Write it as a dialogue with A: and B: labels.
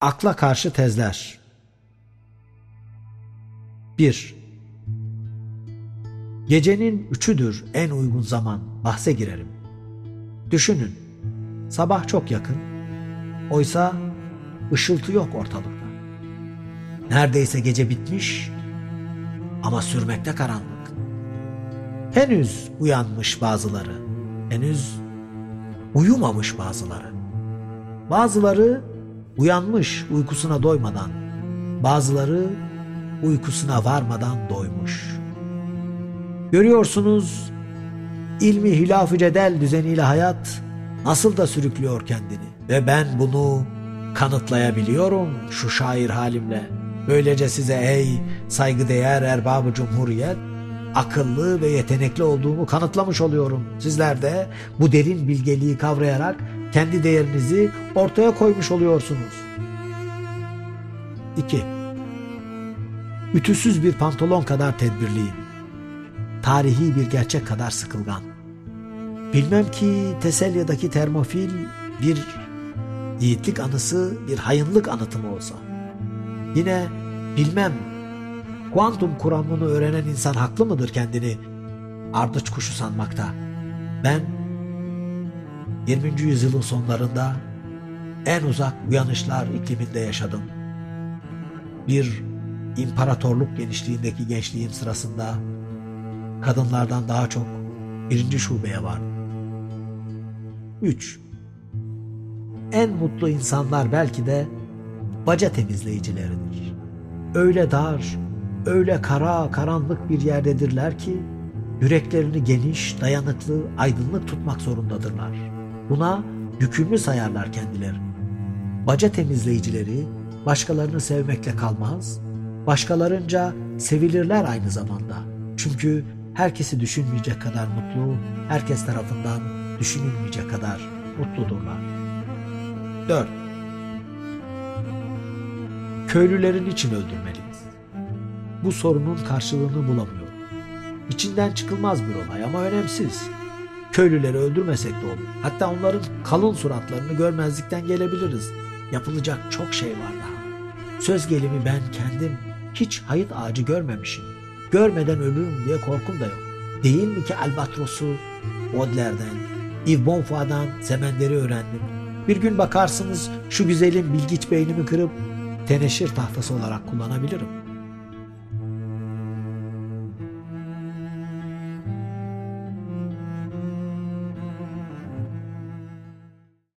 A: Akla karşı tezler 1. Gecenin üçüdür en uygun zaman bahse girerim. Düşünün, sabah çok yakın, oysa ışıltı yok ortalıkta. Neredeyse gece bitmiş ama sürmekte karanlık. Henüz uyanmış bazıları, henüz uyumamış bazıları. Bazıları uyanmış uykusuna doymadan, bazıları uykusuna varmadan doymuş. Görüyorsunuz ilmi hilaf-ı cedel düzeniyle hayat nasıl da sürüklüyor kendini. Ve ben bunu kanıtlayabiliyorum şu şair halimle. Böylece size ey saygıdeğer erbabı cumhuriyet akıllı ve yetenekli olduğumu kanıtlamış oluyorum. Sizler de bu derin bilgeliği kavrayarak kendi değerinizi ortaya koymuş oluyorsunuz. 2. Ütüsüz bir pantolon kadar tedbirliyim. Tarihi bir gerçek kadar sıkılgan. Bilmem ki Teselya'daki termofil bir yiğitlik anısı, bir hayınlık anıtı mı olsa. Yine bilmem kuantum kuramını öğrenen insan haklı mıdır kendini ardıç kuşu sanmakta? Ben 20. yüzyılın sonlarında en uzak uyanışlar ikliminde yaşadım. Bir imparatorluk genişliğindeki gençliğim sırasında kadınlardan daha çok birinci şubeye vardım. 3. En mutlu insanlar belki de baca temizleyicileridir. Öyle dar, öyle kara, karanlık bir yerdedirler ki yüreklerini geniş, dayanıklı, aydınlık tutmak zorundadırlar. Buna yükümlü sayarlar kendileri. Baca temizleyicileri başkalarını sevmekle kalmaz, başkalarınca sevilirler aynı zamanda. Çünkü herkesi düşünmeyecek kadar mutlu, herkes tarafından düşünülmeyecek kadar mutludurlar. 4. Köylülerin için öldürmeliyiz. Bu sorunun karşılığını bulamıyorum. İçinden çıkılmaz bir olay ama önemsiz. Köylüleri öldürmesek de olur. Hatta onların kalın suratlarını görmezlikten gelebiliriz. Yapılacak çok şey var daha. Söz gelimi ben kendim hiç hayıt ağacı görmemişim. Görmeden ölürüm diye korkum da yok. Değil mi ki Albatros'u Baudelaire'den, Yves Bonfoy'dan Zemender'i öğrendim. Bir gün bakarsınız şu güzelim bilgiç beynimi kırıp teneşir tahtası olarak kullanabilirim.